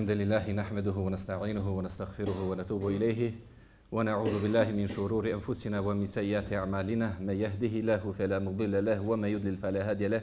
الحمد لله نحمده ونستعينه ونستغفره ونتوب إليه ونعوذ بالله من شرور أنفسنا ومن سيئات أعمالنا. من يهده الله فلا مضل له وما يضلل فلا هادي له.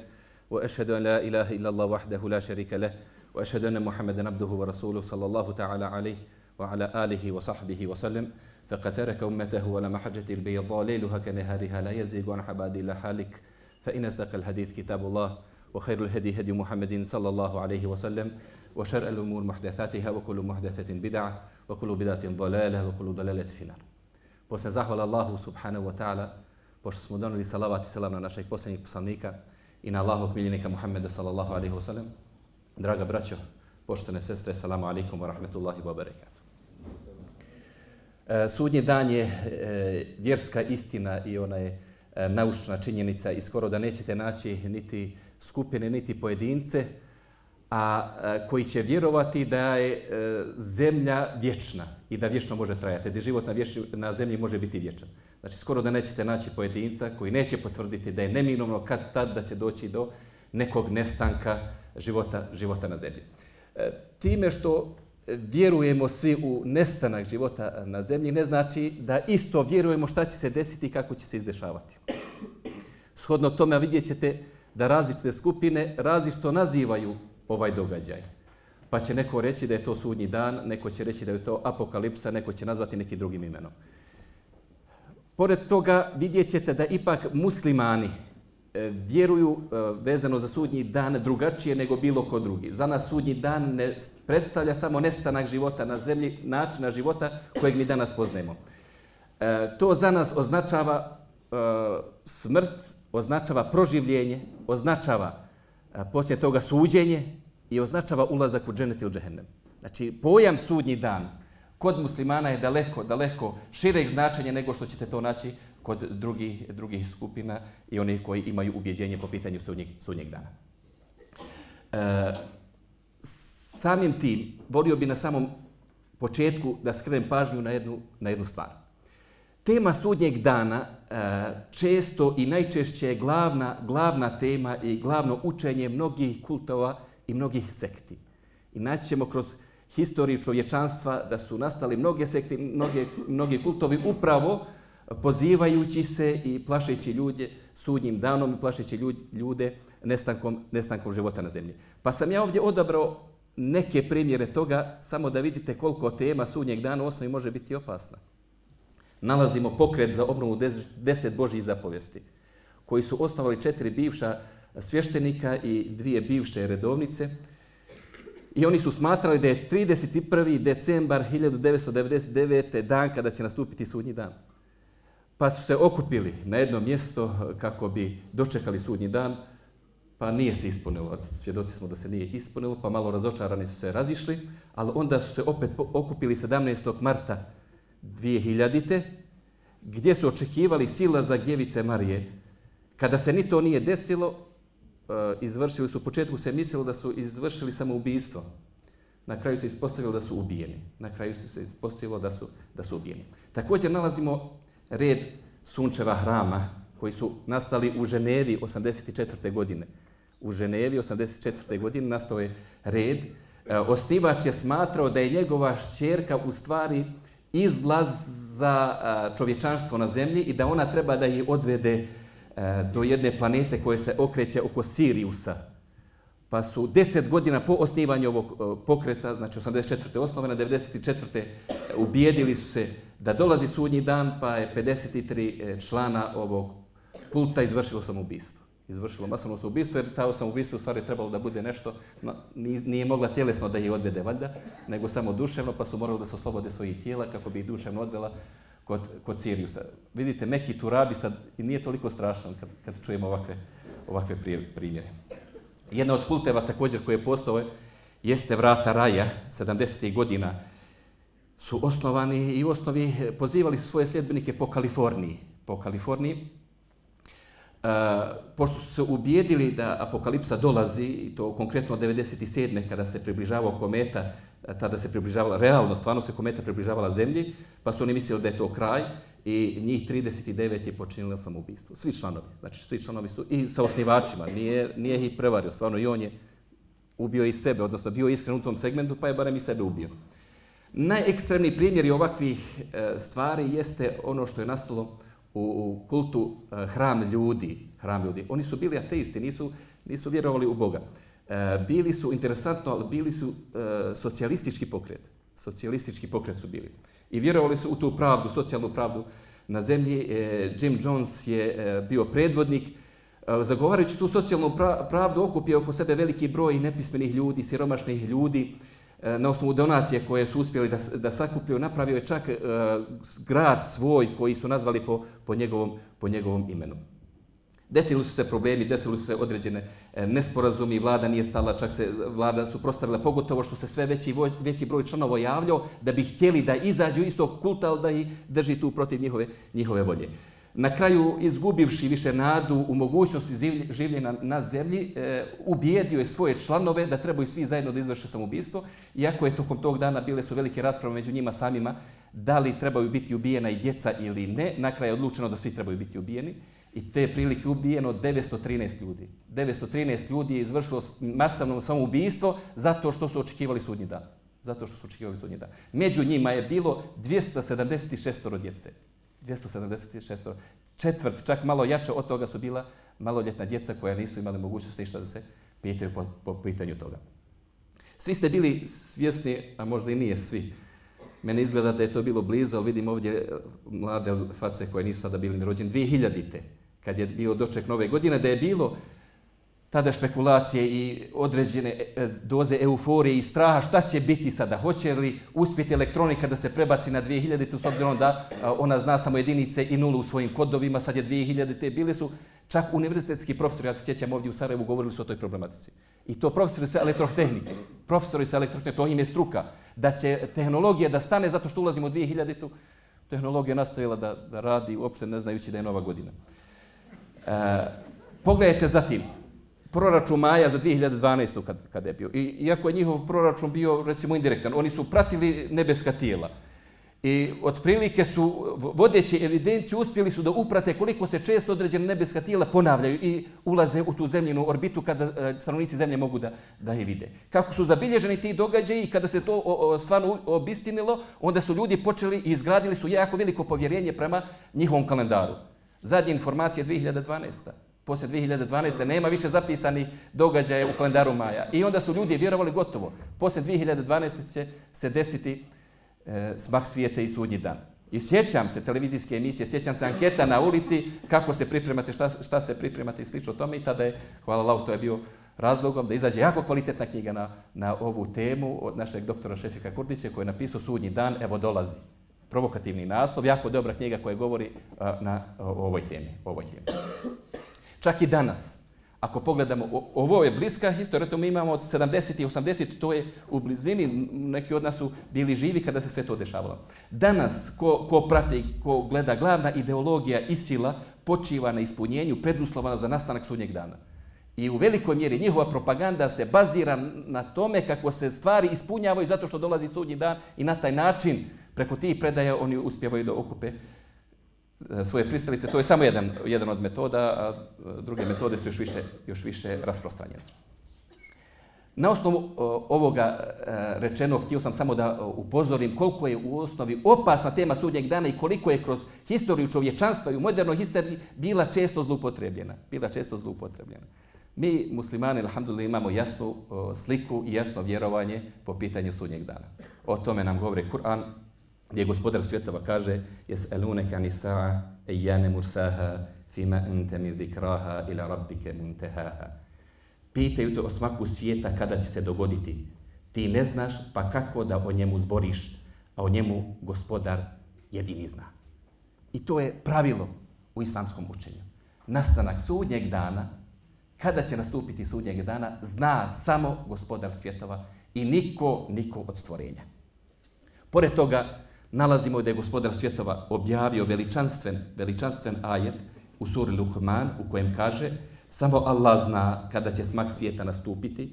وأشهد أن لا إله إلا الله وحده لا شريك له وأشهد أن محمدا عبده ورسوله صلى الله تعالى عليه وعلى آله وصحبه وسلم. فقد ترك أمته ولا محجة البيضاء ليلها كنهارها لا يزيغ عن حباد إلا حالك. فإن أصدق الحديث كتاب الله وخير الهدي هدي محمد صلى الله عليه وسلم. وشر الأمور محدثاتها وكل محدثة بدعة وكل بدعة ضلالة وكل ضلالة في النار Poslije zahvala Allahu subhanahu wa ta'ala, pošto smo donili salavat i salam na našeg posljednjeg poslanika i na Allahog miljenika Muhammeda sallallahu alaihi wa sallam. Draga braćo, poštene sestre, salamu alaikum wa rahmetullahi wa barakatuh. E, sudnji dan je e, vjerska istina i ona je e, naučna činjenica i skoro da nećete naći niti skupine, niti pojedince, a e, koji će vjerovati da je e, zemlja vječna i da vječno može trajati, da život na, vječni, na zemlji može biti vječan. Znači, skoro da nećete naći pojedinca koji neće potvrditi da je neminovno kad tad da će doći do nekog nestanka života, života na zemlji. E, time što vjerujemo svi u nestanak života na zemlji, ne znači da isto vjerujemo šta će se desiti i kako će se izdešavati. Shodno tome vidjet ćete da različite skupine različito nazivaju ovaj događaj. Pa će neko reći da je to sudnji dan, neko će reći da je to apokalipsa, neko će nazvati neki drugim imenom. Pored toga vidjet ćete da ipak muslimani e, vjeruju e, vezano za sudnji dan drugačije nego bilo ko drugi. Za nas sudnji dan ne predstavlja samo nestanak života na zemlji, načina života kojeg mi danas poznajemo. E, to za nas označava smrt, označava proživljenje, označava poslije toga suđenje i označava ulazak u dženet ili džehennem. Znači, pojam sudnji dan kod muslimana je daleko, daleko šireg značenja nego što ćete to naći kod drugih, drugih skupina i onih koji imaju ubjeđenje po pitanju sudnjeg, sudnjeg dana. E, samim tim, volio bi na samom početku da skrenem pažnju na jednu, na jednu stvar. Tema sudnjeg dana e, često i najčešće je glavna, glavna tema i glavno učenje mnogih kultova i mnogih sekti. I naći ćemo kroz historiju čovječanstva da su nastali mnoge sekte, mnoge, mnogi kultovi upravo pozivajući se i plašeći ljude sudnjim danom i plašeći ljude nestankom, nestankom života na zemlji. Pa sam ja ovdje odabrao neke primjere toga, samo da vidite koliko tema sudnjeg dana u osnovi može biti opasna. Nalazimo pokret za obnovu deset Božjih zapovesti, koji su osnovali četiri bivša svještenika i dvije bivše redovnice. I oni su smatrali da je 31. decembar 1999. dan kada će nastupiti sudnji dan. Pa su se okupili na jedno mjesto kako bi dočekali sudnji dan, pa nije se ispunilo. Svjedoci smo da se nije ispunilo, pa malo razočarani su se razišli, ali onda su se opet okupili 17. marta 2000. gdje su očekivali sila za Gjevice Marije. Kada se ni to nije desilo, eh, izvršili su, u početku se mislilo da su izvršili samoubistvo. Na kraju se ispostavilo da su ubijeni. Na kraju se ispostavilo da su, da su ubijeni. Također nalazimo red sunčeva hrama koji su nastali u Ženevi 84. godine. U Ženevi 84. godine nastao je red. Eh, osnivač je smatrao da je njegova šćerka u stvari izlaz za čovječanstvo na zemlji i da ona treba da je odvede e, do jedne planete koje se okreće oko Siriusa. Pa su deset godina po osnivanju ovog e, pokreta, znači 84. osnovana, 94. ubijedili su se da dolazi sudnji dan, pa je 53 e, člana ovog kulta izvršilo samoubistvo. Izvršilo masovno ubistvo, jer ta samoubistvo u stvari trebalo da bude nešto, no, nije mogla tjelesno da je odvede valjda, nego samo duševno, pa su morali da se oslobode svojih tijela kako bi ih duševno odvela kod, kod Siriusa. Vidite, Meki Turabi sad i nije toliko strašan kad, kad čujemo ovakve, ovakve primjere. Jedna od kulteva također koje je postao jeste vrata raja 70. godina su osnovani i u osnovi eh, pozivali su svoje sljedbenike po Kaliforniji. Po Kaliforniji a, pošto su se ubijedili da apokalipsa dolazi, i to konkretno 97. kada se približavao kometa, e, tada se približavala, realno, stvarno se kometa približavala zemlji, pa su oni mislili da je to kraj i njih 39 je počinilo samoubistvo. Svi članovi, znači svi članovi su, i sa osnivačima, nije, nije ih prevario, stvarno i on je Ubio i sebe, odnosno bio iskren u tom segmentu, pa je barem i sebe ubio. Najekstremniji primjer ovakvih e, stvari jeste ono što je nastalo u, u kultu e, hram ljudi. Hram ljudi. Oni su bili ateisti, nisu, nisu vjerovali u Boga. E, bili su, interesantno, ali bili su e, socijalistički pokret. Socijalistički pokret su bili. I vjerovali su u tu pravdu, socijalnu pravdu na zemlji. E, Jim Jones je e, bio predvodnik. E, zagovarajući tu socijalnu pravdu okupio oko sebe veliki broj nepismenih ljudi, siromašnih ljudi. E, na osnovu donacije koje su uspjeli da, da sakupio, napravio je čak e, grad svoj koji su nazvali po, po, njegovom, po njegovom imenu. Desili su se problemi, desili su se određene e, nesporazumi, vlada nije stala, čak se vlada suprostavila, pogotovo što se sve veći, veći broj članova javljao da bi htjeli da izađu iz tog kulta, ali da ih drži tu protiv njihove, njihove volje. Na kraju, izgubivši više nadu u mogućnosti življenja na zemlji, e, ubijedio je svoje članove da trebaju svi zajedno da izvrše samoubistvo, iako je tokom tog dana bile su velike rasprave među njima samima da li trebaju biti ubijena i djeca ili ne. Na kraju je odlučeno da svi trebaju biti ubijeni. I te prilike ubijeno 913 ljudi. 913 ljudi je izvršilo masovno samoubistvo zato što su očekivali sudnji dan. Zato što su očekivali sudnji dan. Među njima je bilo 276 djece. 276 četvrt, čak malo jače od toga su bila maloljetna djeca koja nisu imali mogućnosti ništa da se pitaju po, po pitanju toga. Svi ste bili svjesni, a možda i nije svi. Mene izgleda da je to bilo blizu, ali vidim ovdje e, mlade face koje nisu tada bili rođeni 2000-te kad je bio doček nove godine, da je bilo tada špekulacije i određene e, doze euforije i straha šta će biti sada. Hoće li uspjeti elektronika da se prebaci na 2000-tu s obzirom da ona zna samo jedinice i nulu u svojim kodovima, sad je 2000, te bili su čak univerzitetski profesori, ja se sjećam ovdje u Sarajevu, govorili su o toj problematici. I to profesori sa elektrotehnike, profesori sa elektrotehnike, to im je struka, da će tehnologija da stane zato što ulazimo u 2000-tu, tehnologija nastavila da, da radi uopšte ne znajući da je nova godina. E, pogledajte zatim, proračun Maja za 2012. Kad, kad je bio. I, iako je njihov proračun bio, recimo, indirektan, oni su pratili nebeska tijela. I otprilike su, vodeći evidenciju, uspjeli su da uprate koliko se često određene nebeska tijela ponavljaju i ulaze u tu zemljinu orbitu kada e, stanovnici zemlje mogu da, da je vide. Kako su zabilježeni ti događaji i kada se to o, o, stvarno obistinilo, onda su ljudi počeli i izgradili su jako veliko povjerenje prema njihovom kalendaru. Zadnje informacije 2012. Poslije 2012. nema više zapisani događaje u kalendaru Maja. I onda su ljudi vjerovali gotovo. Poslije 2012. će se desiti e, smak svijete i sudnji dan. I sjećam se televizijske emisije, sjećam se anketa na ulici, kako se pripremate, šta, šta se pripremate i slično tome. I tada je, hvala Allah, to je bio razlogom da izađe jako kvalitetna knjiga na, na ovu temu od našeg doktora Šefika Kurdića koji je napisao Sudnji dan, evo dolazi provokativni naslov, jako dobra knjiga koja govori a, na o, ovoj temi, ovoj temi. Čak i danas, ako pogledamo, ovo je bliska historija, to mi imamo od 70. i 80. to je u blizini, neki od nas su bili živi kada se sve to dešavalo. Danas, ko, ko prati, ko gleda, glavna ideologija i sila počiva na ispunjenju preduslovana za nastanak sudnjeg dana. I u velikoj mjeri njihova propaganda se bazira na tome kako se stvari ispunjavaju zato što dolazi sudnji dan i na taj način preko tih predaja oni uspjevaju da okupe E, svoje pristalice. To je samo jedan, jedan od metoda, a e, druge metode su još više, još više rasprostranjene. Na osnovu e, ovoga rečenog htio sam samo da upozorim koliko je u osnovi opasna tema sudnjeg dana i koliko je kroz historiju čovječanstva i u modernoj historiji bila često zloupotrebljena. Bila često zloupotrebljena. Mi, muslimani, alhamdulillah, imamo jasnu sliku i jasno vjerovanje po pitanju sudnjeg dana. O tome nam govori Kur'an, gdje gospodar svjetova kaže jes elune kani sa'a ejane mursaha fima ente mi zikraha ila rabbike muntehaha. Pitaju te o smaku svijeta kada će se dogoditi. Ti ne znaš pa kako da o njemu zboriš, a o njemu gospodar jedini zna. I to je pravilo u islamskom učenju. Nastanak sudnjeg dana, kada će nastupiti sudnjeg dana, zna samo gospodar svjetova i niko, niko od stvorenja. Pored toga, nalazimo da je gospodar svjetova objavio veličanstven, veličanstven ajet u suri Luhman u kojem kaže samo Allah zna kada će smak svijeta nastupiti,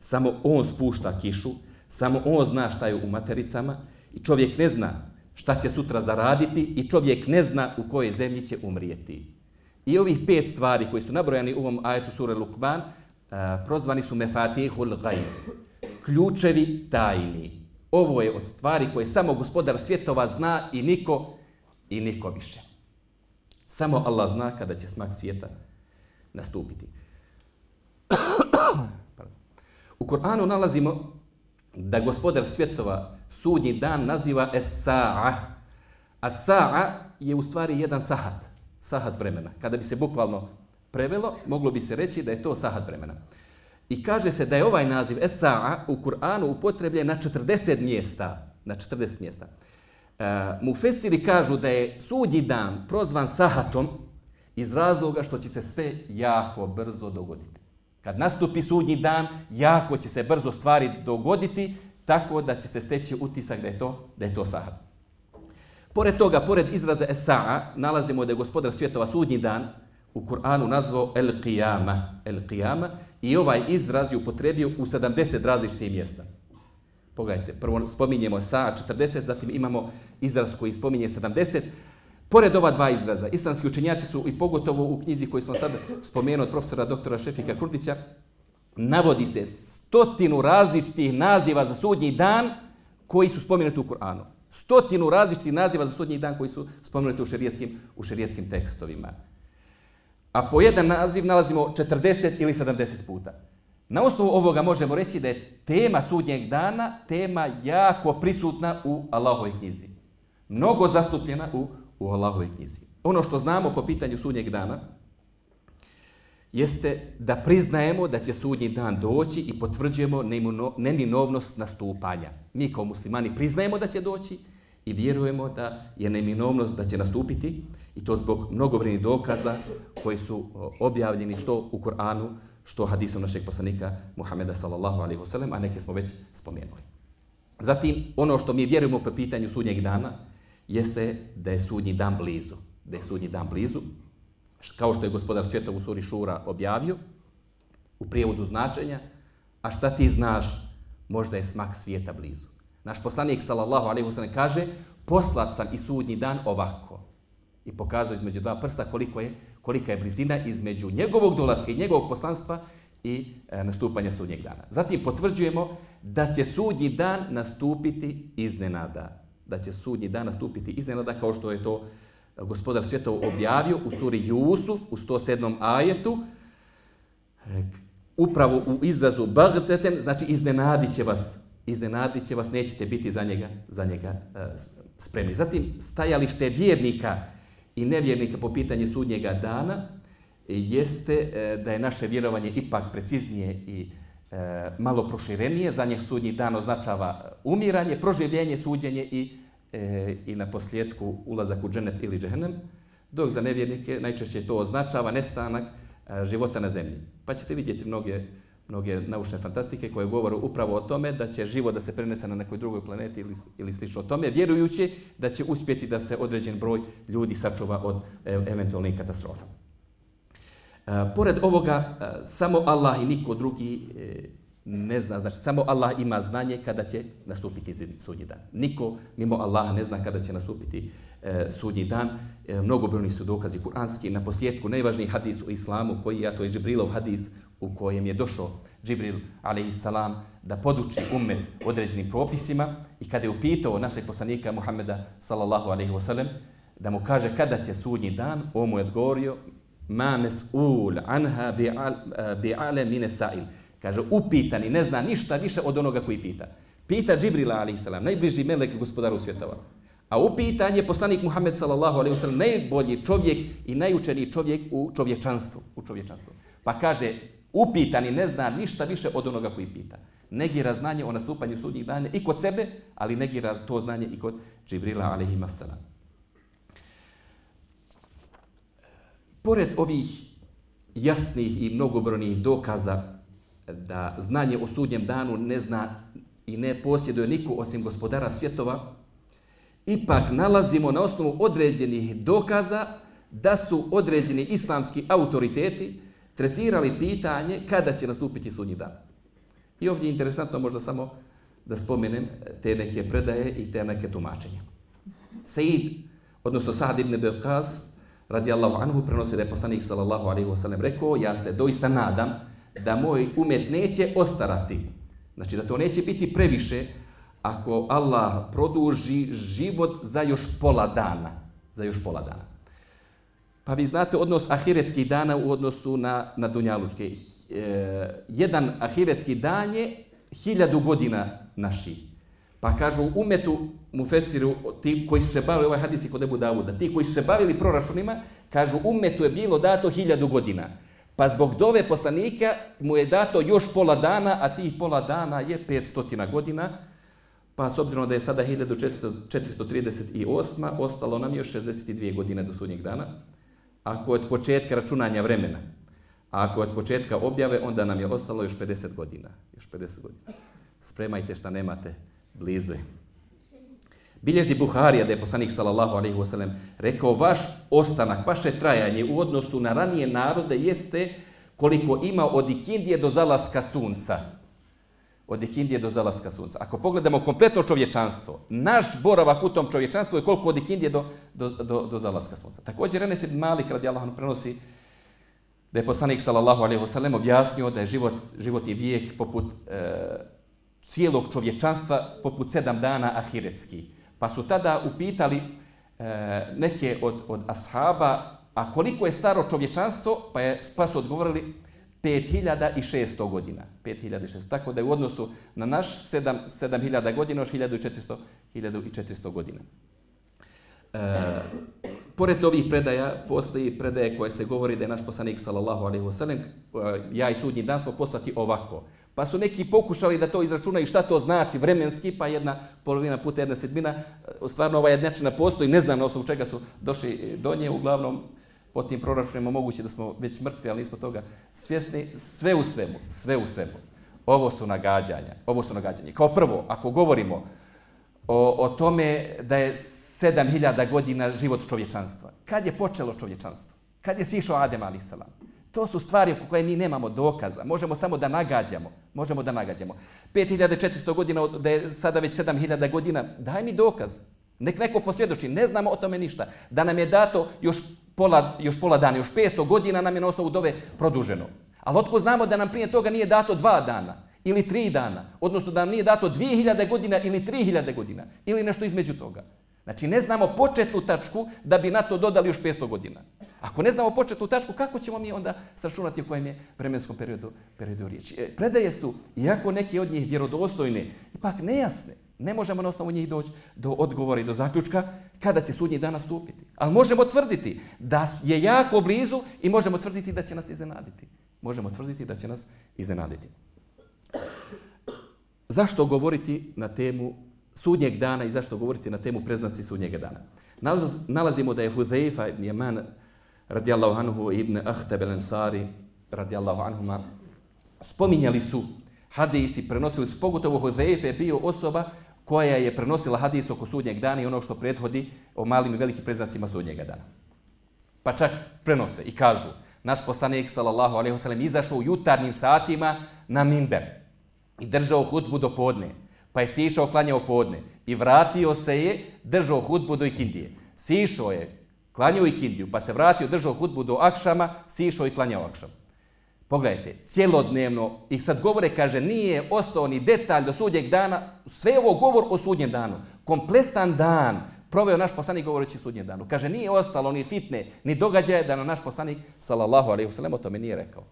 samo On spušta kišu, samo On zna šta je u matericama i čovjek ne zna šta će sutra zaraditi i čovjek ne zna u kojoj zemlji će umrijeti. I ovih pet stvari koji su nabrojani u ovom ajetu sure Lukman eh, prozvani su mefatihul gajb, ključevi tajni. Ovo je od stvari koje samo gospodar svjetova zna i niko i niko više. Samo Allah zna kada će smak svijeta nastupiti. U Koranu nalazimo da gospodar svjetova sudnji dan naziva Es-Sa'a. A Sa'a je u stvari jedan sahat, sahat vremena. Kada bi se bukvalno prevelo, moglo bi se reći da je to sahat vremena. I kaže se da je ovaj naziv Esa'a u Kur'anu upotrebljen na 40 mjesta. Na 40 mjesta. E, Mufesiri kažu da je sudnji dan prozvan sahatom iz razloga što će se sve jako brzo dogoditi. Kad nastupi sudnji dan, jako će se brzo stvari dogoditi, tako da će se steći utisak da je to, da je to sahat. Pored toga, pored izraza Esa'a, nalazimo da je gospodar svjetova sudnji dan u Kur'anu nazvao El Qiyama. El Qiyama. I ovaj izraz je upotrebio u 70 različitih mjesta. Pogledajte, prvo spominjemo sa 40, zatim imamo izraz koji spominje 70. Pored ova dva izraza, islamski učenjaci su i pogotovo u knjizi koju smo sad spomenuli od profesora doktora Šefika Kurdića, navodi se stotinu različitih naziva za sudnji dan koji su spomenuti u Kur'anu. Stotinu različitih naziva za sudnji dan koji su spomenuti u šerijetskim, u šerijetskim tekstovima. A po jedan naziv nalazimo 40 ili 70 puta. Na osnovu ovoga možemo reći da je tema sudnjeg dana tema jako prisutna u Allahovoj knjizi. Mnogo zastupljena u, u Allahovoj knjizi. Ono što znamo po pitanju sudnjeg dana jeste da priznajemo da će sudnji dan doći i potvrđujemo neminovnost nastupanja. Mi kao muslimani priznajemo da će doći i vjerujemo da je neminovnost da će nastupiti i to zbog mnogobrojnih dokaza koji su objavljeni što u Koranu, što hadisom našeg poslanika Muhameda sallallahu alaihi wasallam, a neke smo već spomenuli. Zatim, ono što mi vjerujemo po pitanju sudnjeg dana, jeste da je sudnji dan blizu. Da je sudnji dan blizu, kao što je gospodar svjetov u suri Šura objavio, u prijevodu značenja, a šta ti znaš, možda je smak svijeta blizu. Naš poslanik, sallallahu alaihi wasallam, kaže, poslat sam i sudnji dan ovako. I pokazuje između dva prsta koliko je, kolika je blizina između njegovog dolaska i njegovog poslanstva i e, nastupanja sudnjeg dana. Zatim potvrđujemo da će sudnji dan nastupiti iznenada da će sudnji dan nastupiti iznenada kao što je to e, gospodar svjetov objavio u suri Jusuf u 107. ajetu e, upravo u izrazu bagteten, znači iznenadit će vas, iznenadit će vas, nećete biti za njega, za njega e, spremni. Zatim, stajalište vjernika i nevjernika po pitanju sudnjega dana jeste e, da je naše vjerovanje ipak preciznije i e, malo proširenije, za njih sudnji dan označava umiranje, proživljenje, suđenje i, e, i na posljedku ulazak u dženet ili džehennem, dok za nevjernike najčešće to označava nestanak e, života na zemlji. Pa ćete vidjeti mnoge, mnoge naučne fantastike koje govore upravo o tome da će život da se prenese na nekoj drugoj planeti ili, ili slično tome, vjerujući da će uspjeti da se određen broj ljudi sačuva od e, eventualnih katastrofa. E, pored ovoga, e, samo Allah i niko drugi e, ne zna, znači samo Allah ima znanje kada će nastupiti sudnji dan. Niko mimo Allaha ne zna kada će nastupiti e, sudnji dan. E, mnogobrojni su dokazi kuranski. Na posljedku najvažniji hadis u islamu koji je, to je Džibrilov hadis u kojem je došao Džibril a.s. da poduči umet određenim propisima i kada je upitao našeg poslanika Muhammeda sallallahu alaihi wasallam da mu kaže kada će sudnji dan, on mu je odgovorio ma mes'ul anha bi'ale mine sa'il. Kaže, upitan i ne zna ništa više od onoga koji pita. Pita Džibrila, a.s. najbliži melek gospodaru svjetova. A upitan je poslanik Muhammed sallallahu alejhi ve sellem najbolji čovjek i najučeniji čovjek u čovječanstvu. U čovječanstvu. Pa kaže, upitan i ne zna ništa više od onoga koji pita. Negira znanje o nastupanju sudnjih dana i kod sebe, ali negira to znanje i kod Džibrila alaihi salam. Pored ovih jasnih i mnogobrojnih dokaza da znanje o sudnjem danu ne zna i ne posjeduje niko osim gospodara svjetova, ipak nalazimo na osnovu određenih dokaza da su određeni islamski autoriteti tretirali pitanje kada će nastupiti sudnji dan. I ovdje je interesantno možda samo da spomenem te neke predaje i te neke tumačenja. Said, odnosno Sa'd ibn Beqas, radijallahu anhu, prenosi da je poslanik sallallahu alaihi wasallam rekao, ja se doista nadam da moj umet neće ostarati. Znači da to neće biti previše ako Allah produži život za još pola dana. Za još pola dana. Pa vi znate odnos ahiretskih dana u odnosu na, na dunjalučke. E, jedan ahiretski dan je hiljadu godina naših. Pa kažu umetu mu fesiru, ti koji su se bavili, ovaj hadis kod Ebu Davuda, ti koji su se bavili proračunima, kažu umetu je bilo dato hiljadu godina. Pa zbog dove poslanika mu je dato još pola dana, a tih pola dana je 500 godina. Pa s obzirom da je sada 1438, ostalo nam još 62 godine do sudnjeg dana. Ako od početka računanja vremena, a ako od početka objave, onda nam je ostalo još 50 godina. Još 50 godina. Spremajte šta nemate, blizu je. Bilježi Buharija da je poslanik sallallahu alejhi ve sellem rekao vaš ostanak, vaše trajanje u odnosu na ranije narode jeste koliko ima od Ikindije do zalaska sunca. Od Ikindije do zalaska sunca. Ako pogledamo kompletno čovječanstvo, naš boravak u tom čovječanstvu je koliko od Ikindije do, do, do, do zalaska sunca. Također, Renes ibn Malik radi Allahom, prenosi da je poslanik sallallahu alejhi ve sellem objasnio da je život, i vijek poput e, cijelog čovječanstva poput sedam dana ahiretski. Pa su tada upitali e, neke od, od ashaba, a koliko je staro čovječanstvo, pa, je, pa su odgovorili 5600 godina. 5600. Tako da je u odnosu na naš 7, 7000 godina, još 1400, 1400 godina. E, pored ovih predaja, postoji predaje koje se govori da je naš poslanik, sallallahu alaihi wasallam, e, ja i sudnji dan smo poslati ovako. Pa su neki pokušali da to izračunaju šta to znači vremenski, pa jedna polovina puta jedna sedmina. E, stvarno ova jednačina postoji, ne znam na osnovu čega su došli do nje, uglavnom po tim proračunima moguće da smo već mrtvi, ali nismo toga svjesni. Sve u svemu, sve u svemu. Ovo su nagađanja, ovo su nagađanja. Kao prvo, ako govorimo o, o tome da je 7000 godina život čovječanstva, kad je počelo čovječanstvo? Kad je sišao Adem Alisalam? To su stvari oko koje mi nemamo dokaza. Možemo samo da nagađamo. Možemo da nagađamo. 5400 godina, da je sada već 7000 godina, daj mi dokaz. Nek neko posvjedoči, ne znamo o tome ništa. Da nam je dato još pola, još pola dana, još 500 godina nam je na osnovu dove produženo. Ali otko znamo da nam prije toga nije dato dva dana ili tri dana, odnosno da nam nije dato 2000 godina ili 3000 godina ili nešto između toga. Znači ne znamo početnu tačku da bi na to dodali još 500 godina. Ako ne znamo početnu tačku, kako ćemo mi onda sračunati u kojem je vremenskom periodu, periodu riječi? E, predaje su, iako neki od njih vjerodostojne, ipak nejasne. Ne možemo na osnovu njih doći do odgovora i do zaključka kada će sudnji dan nastupiti. Ali možemo tvrditi da je jako blizu i možemo tvrditi da će nas iznenaditi. Možemo tvrditi da će nas iznenaditi. Zašto govoriti na temu sudnjeg dana i zašto govoriti na temu preznaci sudnjeg dana? Nalazimo da je Hudejfa ibn Jeman radijallahu anhu ibn Ahtab al-Ansari radijallahu anhuma spominjali su hadisi, prenosili su, pogotovo Hudhejf je bio osoba koja je prenosila hadis oko sudnjeg dana i ono što prethodi o malim i velikim preznacima sudnjega dana. Pa čak prenose i kažu, naš poslanik sallallahu alejhi ve sellem izašao u jutarnjim satima na minber i držao hutbu do podne. Pa je sišao, klanjao podne i vratio se je, držao hutbu do ikindije. Sišao je, klanjao ikindiju, pa se vratio, držao hutbu do akšama, sišao i klanjao akšam. Pogledajte, cjelodnevno, i sad govore, kaže, nije ostao ni detalj do sudnjeg dana, sve ovo govor o sudnjem danu, kompletan dan, proveo naš poslanik govoreći sudnjem danu. Kaže, nije ostalo ni fitne, ni događaje da na naš poslanik, sallallahu alaihi wasallam, o tome nije rekao.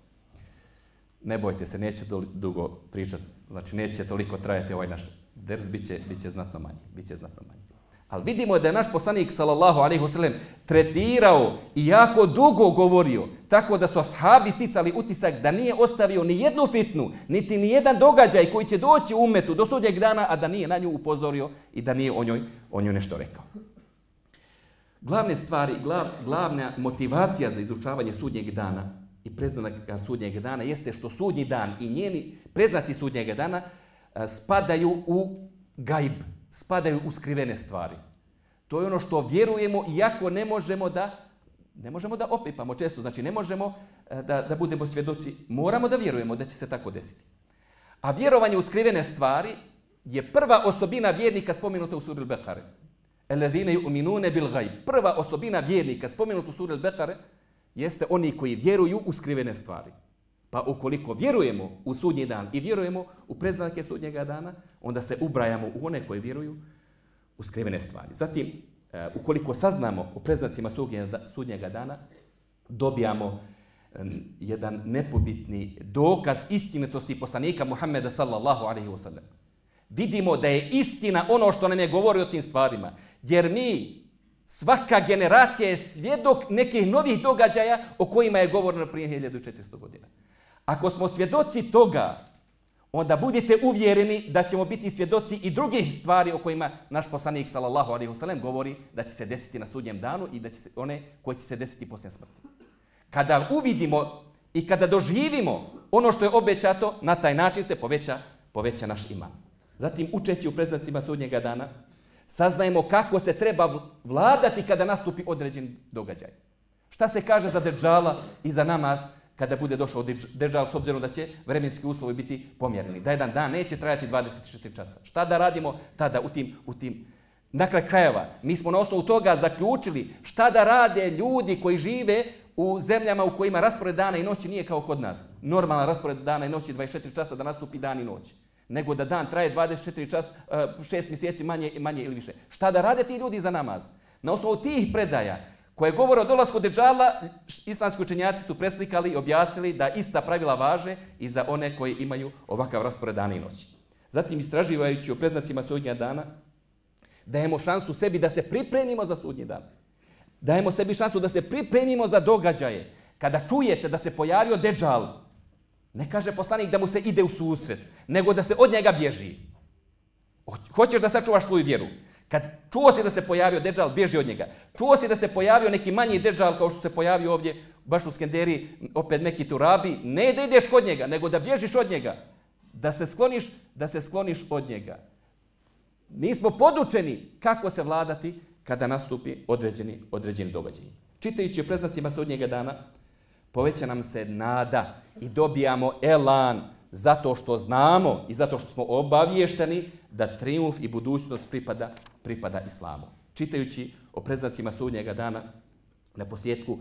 Ne bojte se, neće dugo pričati, znači neće toliko trajati ovaj naš ders, bit će, bit će znatno manje, bit će znatno manje. Ali vidimo da je naš poslanik sallallahu alaihi wasallam, tretirao i jako dugo govorio, tako da su ashabi sticali utisak da nije ostavio ni jednu fitnu, niti ni jedan događaj koji će doći u umetu do sudnjeg dana, a da nije na nju upozorio i da nije o njoj, o njoj nešto rekao. Glavne stvari, glav, glavna motivacija za izučavanje sudnjeg dana i preznaka sudnjeg dana jeste što sudnji dan i njeni preznaci sudnjeg dana spadaju u gajb, spadaju u skrivene stvari. To je ono što vjerujemo iako ne možemo da ne možemo da opipamo često, znači ne možemo eh, da, da budemo svjedoci, moramo da vjerujemo da će se tako desiti. A vjerovanje u skrivene stvari je prva osobina vjernika spomenuta u suri Al-Bekare. Eladine yu'minune bil ghaib. Prva osobina vjernika spomenuta u suri Al-Bekare jeste oni koji vjeruju u skrivene stvari. Pa ukoliko vjerujemo u sudnji dan i vjerujemo u preznake sudnjega dana, onda se ubrajamo u one koji vjeruju u skrivene stvari. Zatim, e, ukoliko saznamo o preznacima sudnjega dana, dobijamo jedan nepobitni dokaz istinitosti poslanika Muhammeda sallallahu alaihi wa sallam. Vidimo da je istina ono što nam je govori o tim stvarima. Jer mi, svaka generacija je svjedok nekih novih događaja o kojima je govoreno prije 1400 godina. Ako smo svjedoci toga, onda budite uvjereni da ćemo biti svjedoci i drugih stvari o kojima naš poslanik sallallahu alejhi ve sellem govori da će se desiti na sudnjem danu i da će se one koje će se desiti poslije smrti. Kada uvidimo i kada doživimo ono što je obećato, na taj način se poveća, poveća naš iman. Zatim, učeći u preznacima sudnjega dana, saznajemo kako se treba vladati kada nastupi određen događaj. Šta se kaže za Dejjala i za namaz kada bude došao Dejjal s obzirom da će vremenski uslovi biti pomjereni. Da jedan dan neće trajati 24 časa. Šta da radimo tada u tim, u tim na kraj krajeva? Mi smo na osnovu toga zaključili šta da rade ljudi koji žive u zemljama u kojima raspored dana i noći nije kao kod nas. Normalan raspored dana i noći 24 časa da nastupi dan i noć. Nego da dan traje 24 časa, 6 mjeseci manje, manje ili više. Šta da rade ti ljudi za namaz? Na osnovu tih predaja, koje govore o dolasku Dejjala, islamski učenjaci su preslikali i objasnili da ista pravila važe i za one koji imaju ovakav raspored dana i noći. Zatim, istraživajući o preznacima sudnja dana, dajemo šansu sebi da se pripremimo za sudnji dan. Dajemo sebi šansu da se pripremimo za događaje. Kada čujete da se pojavio Dejjal, ne kaže poslanik da mu se ide u susret, nego da se od njega bježi. Hoćeš da sačuvaš svoju vjeru. Kad čuo si da se pojavio Deđal, bježi od njega. Čuo si da se pojavio neki manji Deđal kao što se pojavio ovdje baš u Skenderi, opet neki turabi, ne da ideš kod njega, nego da bježiš od njega. Da se skloniš, da se skloniš od njega. Nismo podučeni kako se vladati kada nastupi određeni, određeni događaj. Čitajući o preznacima sudnjega dana, poveća nam se nada i dobijamo elan zato što znamo i zato što smo obavješteni da triumf i budućnost pripada, pripada islamu. Čitajući o predznacima sudnjega dana, na posjetku,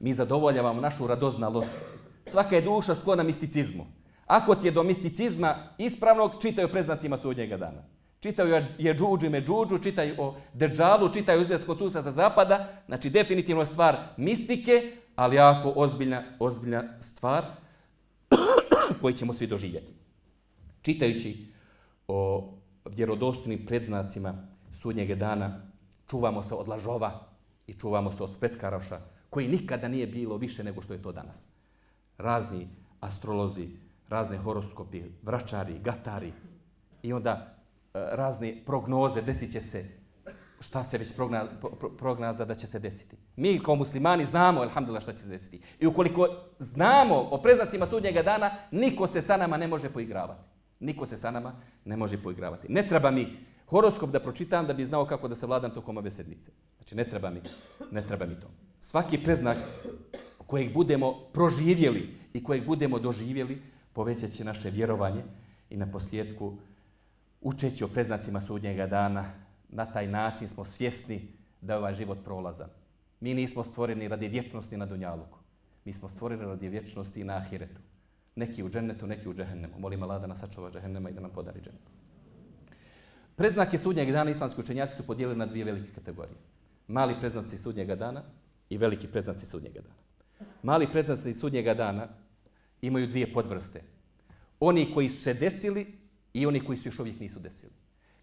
mi zadovoljavamo našu radoznalost. Svaka je duša sklona misticizmu. Ako ti je do misticizma ispravnog, čitaj o predznacima sudnjega dana. Čitaju je džuđu i međuđu, čitaju o deđalu, čitaju izgled susa sa zapada. Znači, definitivno je stvar mistike, ali jako ozbiljna, ozbiljna stvar koju ćemo svi doživjeti. Čitajući o vjerodostojnim predznacima sudnjeg dana, čuvamo se od lažova i čuvamo se od spretkaroša, koji nikada nije bilo više nego što je to danas. Razni astrolozi, razne horoskopi, vračari, gatari i onda e, razne prognoze, desit će se šta se već progna, pro, prognaza da će se desiti. Mi kao muslimani znamo, alhamdulillah, šta će se desiti. I ukoliko znamo o preznacima sudnjega dana, niko se sa nama ne može poigravati. Niko se sa nama ne može poigravati. Ne treba mi horoskop da pročitam da bi znao kako da se vladam tokom ove sedmice. Znači, ne treba mi, ne treba mi to. Svaki preznak kojeg budemo proživjeli i kojeg budemo doživjeli, povećat će naše vjerovanje i na posljedku učeći o preznacima sudnjega dana, na taj način smo svjesni da je ovaj život prolazan. Mi nismo stvoreni radi vječnosti na Dunjaluku. Mi smo stvoreni radi vječnosti na Ahiretu. Neki u džennetu, neki u džehennemu. Molim Allah da nas sačuva džehennema i da nam podari džennet. Predznake sudnjeg dana islamski učenjaci su podijelili na dvije velike kategorije. Mali predznaci sudnjega dana i veliki predznaci sudnjega dana. Mali predznaci sudnjega dana imaju dvije podvrste. Oni koji su se desili i oni koji su još uvijek nisu desili.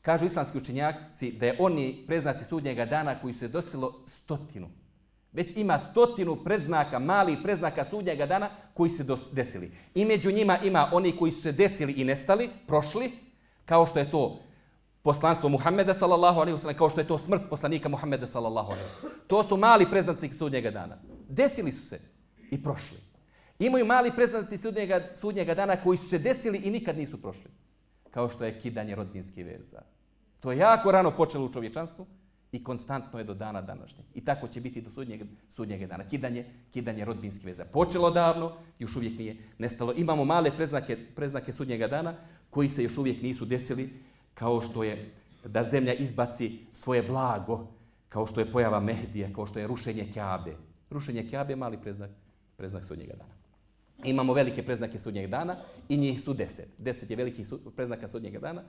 Kažu islamski učenjaci da je oni predznaci sudnjega dana koji su se desilo stotinu. Već ima stotinu predznaka, malih predznaka sudnjega dana koji su se desili. I među njima ima oni koji su se desili i nestali, prošli, kao što je to poslanstvo Muhammeda sallallahu alaihi wasallam, kao što je to smrt poslanika Muhammeda sallallahu alaihi wasallam. To su mali preznaci sudnjega dana. Desili su se i prošli. Imaju mali preznaci sudnjega, sudnjega dana koji su se desili i nikad nisu prošli kao što je kidanje rodbinskih veza. To je jako rano počelo u čovječanstvu i konstantno je do dana današnjeg. I tako će biti do sudnjeg, sudnjeg dana. Kidanje, kidanje rodbinskih veza. Počelo davno, još uvijek nije nestalo. Imamo male preznake, preznake sudnjega dana koji se još uvijek nisu desili, kao što je da zemlja izbaci svoje blago, kao što je pojava Mehdija, kao što je rušenje Kjabe. Rušenje Kjabe je mali preznak, preznak sudnjega dana. Imamo velike preznake sudnjeg dana i njih su deset. Deset je velikih preznaka sudnjega dana.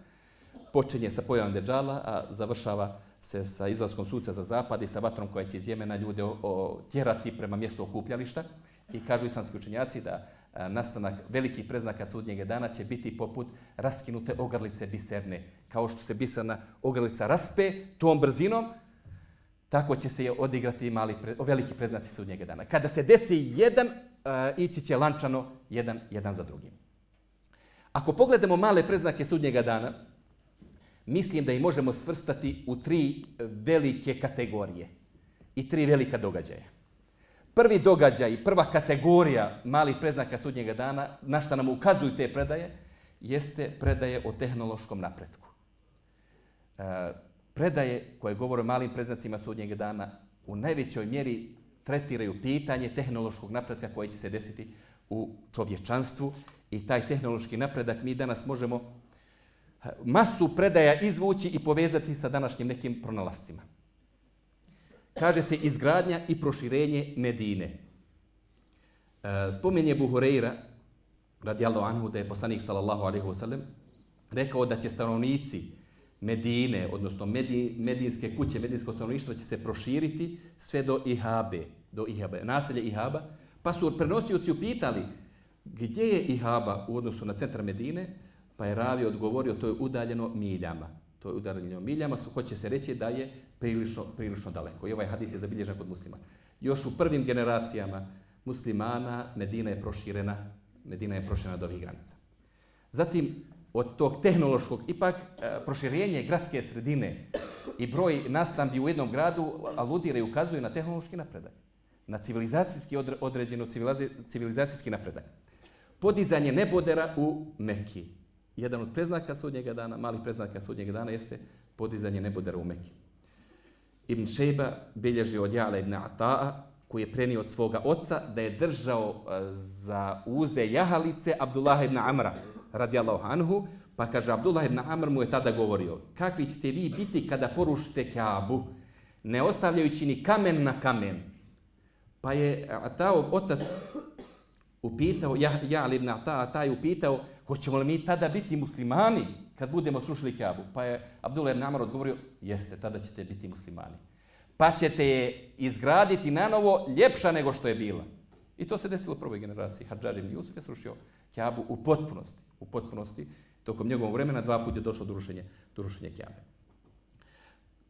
Počinje sa pojavom Deđala, a završava se sa izlaskom suca za zapad i sa vatrom koja će iz Jemena ljude o, o, tjerati prema mjestu okupljališta. I kažu islamski učenjaci da E, nastanak velikih preznaka sudnjeg dana će biti poput raskinute ogrlice biserne. Kao što se biserna ogrlica raspe tom brzinom, tako će se odigrati mali pre, veliki preznaci sudnjeg dana. Kada se desi jedan, e, ići će lančano jedan, jedan za drugim. Ako pogledamo male preznake sudnjega dana, mislim da ih možemo svrstati u tri velike kategorije i tri velika događaja. Prvi događaj, i prva kategorija malih preznaka sudnjega dana, na šta nam ukazuju te predaje, jeste predaje o tehnološkom napretku. E, predaje koje govore o malim preznacima sudnjeg dana u najvećoj mjeri tretiraju pitanje tehnološkog napretka koje će se desiti u čovječanstvu i taj tehnološki napredak mi danas možemo e, masu predaja izvući i povezati sa današnjim nekim pronalascima. Kaže se izgradnja i proširenje Medine. E, spominje Buhureira, radijallahu anhu, da je poslanik sallallahu alaihi wasallam rekao da će stanovnici Medine, odnosno Medi, medinske kuće, medinsko stanovništvo će se proširiti sve do Ihabe, do Ihabe, naselje Ihaba, pa su prenosioci upitali gdje je Ihaba u odnosu na centar Medine, Pa je Ravi odgovorio, to je udaljeno miljama. To je udaljeno miljama, hoće se reći da je prilično, prilično daleko. I ovaj hadis je zabilježen kod muslima. Još u prvim generacijama muslimana Medina je proširena, Medina je proširena do ovih granica. Zatim, od tog tehnološkog, ipak e, proširenje gradske sredine i broj nastambi u jednom gradu aludira i ukazuje na tehnološki napredak. Na civilizacijski određeno civilizacijski napredak. Podizanje nebodera u Mekiji jedan od preznaka sudnjega dana, malih preznaka sudnjega dana, jeste podizanje nebodera u Mekke. Ibn Šejba bilježi od Jala ibn Ata'a, koji je prenio od svoga oca, da je držao eh, za uzde jahalice Abdullah ibn Amra, radijallahu anhu, pa kaže, Abdullah ibn Amr mu je tada govorio, kakvi ćete vi biti kada porušite Kaabu, ne ostavljajući ni kamen na kamen. Pa je Ata'ov otac upitao, ja, ja ibn Ata'a, taj upitao, hoćemo li mi tada biti muslimani kad budemo srušili Kjabu? Pa je Abdullah ibn Amar odgovorio, jeste, tada ćete biti muslimani. Pa ćete je izgraditi na novo ljepša nego što je bila. I to se desilo u prvoj generaciji. Hadžar ibn Jusuf je srušio Kjabu u potpunosti. U potpunosti. Tokom njegovog vremena dva puta je došlo do rušenja, do rušenja Kjabe.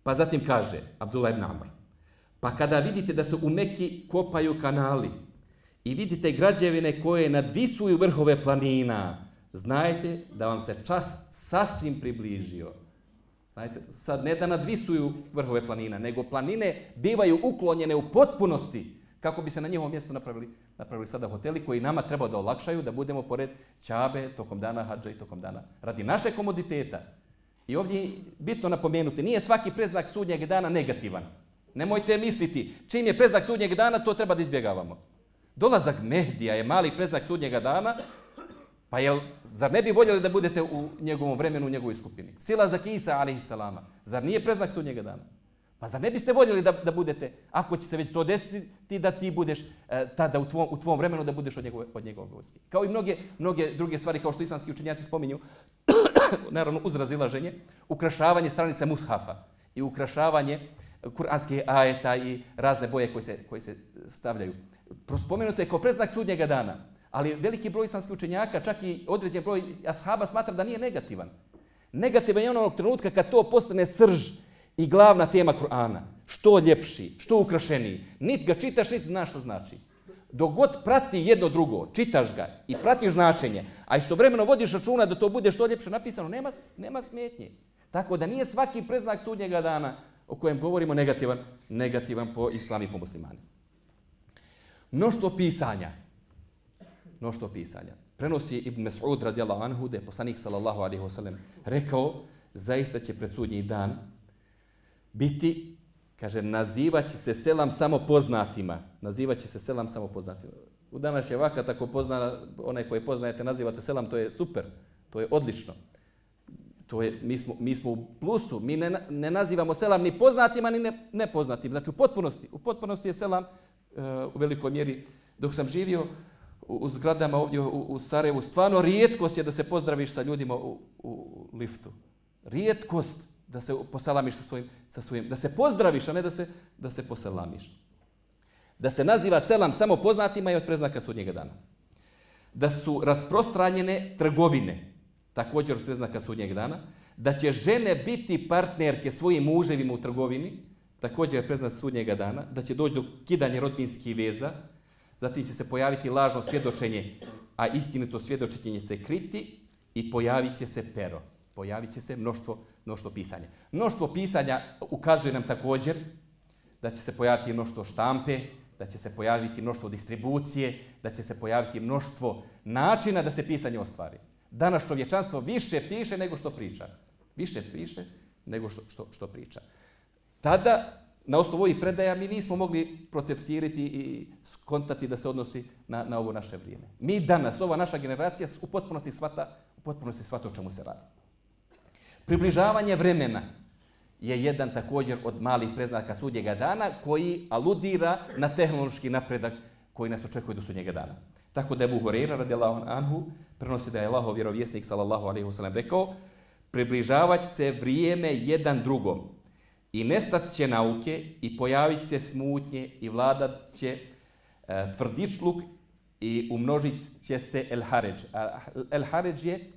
Pa zatim kaže Abdullah ibn Amr, pa kada vidite da se u Meki kopaju kanali i vidite građevine koje nadvisuju vrhove planina, znajte da vam se čas sasvim približio. Znajte, sad ne da nadvisuju vrhove planina, nego planine bivaju uklonjene u potpunosti kako bi se na njihovom mjestu napravili, napravili sada hoteli koji nama treba da olakšaju da budemo pored Ćabe tokom dana hađa i tokom dana. Radi naše komoditeta. I ovdje bitno napomenuti, nije svaki preznak sudnjeg dana negativan. Nemojte misliti, čim je preznak sudnjeg dana, to treba da izbjegavamo. Dolazak Mehdija je mali preznak sudnjega dana, Pa jel, zar ne bi voljeli da budete u njegovom vremenu, u njegovoj skupini? Sila za Kisa, alaihissalama. Zar nije preznak sudnjega dana? Pa zar ne biste voljeli da, da budete, ako će se već to desiti, da ti budeš e, tada u tvom, u tvom vremenu da budeš od njegove, od njegove vojske? Kao i mnoge, mnoge druge stvari, kao što islamski učenjaci spominju, naravno uz razilaženje, ukrašavanje stranice mushafa i ukrašavanje kuranskih ajeta i razne boje koje se, koje se stavljaju. Prospomenuto je kao preznak sudnjega dana. Ali veliki broj islamskih učenjaka, čak i određen broj ashaba smatra da nije negativan. Negativan je onog trenutka kad to postane srž i glavna tema Kur'ana. Što ljepši, što ukrašeniji. Nit ga čitaš, nit znaš što znači. Dogod prati jedno drugo, čitaš ga i pratiš značenje, a istovremeno vodiš računa da to bude što ljepše napisano, nema, nema smetnje. Tako da nije svaki preznak sudnjega dana o kojem govorimo negativan, negativan po islami i po muslimani. Mnoštvo pisanja, mnoštvo pisanja. Prenosi Ibn Mas'ud radijallahu anhu da je poslanik sallallahu alaihi wasallam rekao zaista će pred sudnji dan biti, kaže, nazivaće se selam samo poznatima. Nazivaće se selam samo poznatima. U današnje vaka tako pozna, onaj koji poznajete, nazivate selam, to je super, to je odlično. To je, mi, smo, mi smo u plusu, mi ne, ne nazivamo selam ni poznatima, ni ne, nepoznatim. Znači u potpunosti, u potpunosti je selam uh, u velikoj mjeri. Dok sam živio, u zgradama ovdje u, u Sarajevu, stvarno rijetkost je da se pozdraviš sa ljudima u, u liftu. Rijetkost da se poselamiš sa svojim, sa svojim, da se pozdraviš, a ne da se, da se poselamiš. Da se naziva selam samo poznatima i od preznaka sudnjega dana. Da su rasprostranjene trgovine, također od preznaka sudnjeg dana. Da će žene biti partnerke svojim muževima u trgovini, također je preznak sudnjega dana. Da će doći do kidanja rodbinskih veza, zatim će se pojaviti lažno svjedočenje, a istinito svjedočenje se kriti i pojavit će se pero. Pojavit će se mnoštvo, mnoštvo pisanja. Mnoštvo pisanja ukazuje nam također da će se pojaviti mnoštvo štampe, da će se pojaviti mnoštvo distribucije, da će se pojaviti mnoštvo načina da se pisanje ostvari. Danas čovječanstvo više piše nego što priča. Više piše nego što, što, što priča. Tada na osnovu ovih predaja mi nismo mogli protefsiriti i skontati da se odnosi na, na ovo naše vrijeme. Mi danas, ova naša generacija, u potpunosti svata, u potpunosti svata o čemu se radi. Približavanje vremena je jedan također od malih preznaka sudnjega dana koji aludira na tehnološki napredak koji nas očekuje do sudnjega dana. Tako da je Buhoreira radijallahu anhu prenosi da je Allahov vjerovjesnik sallallahu alejhi ve sellem rekao približavati se vrijeme jedan drugom i nestat će nauke i pojavit će smutnje i vladat će e, tvrdičluk i umnožit će se el haređ. El haređ je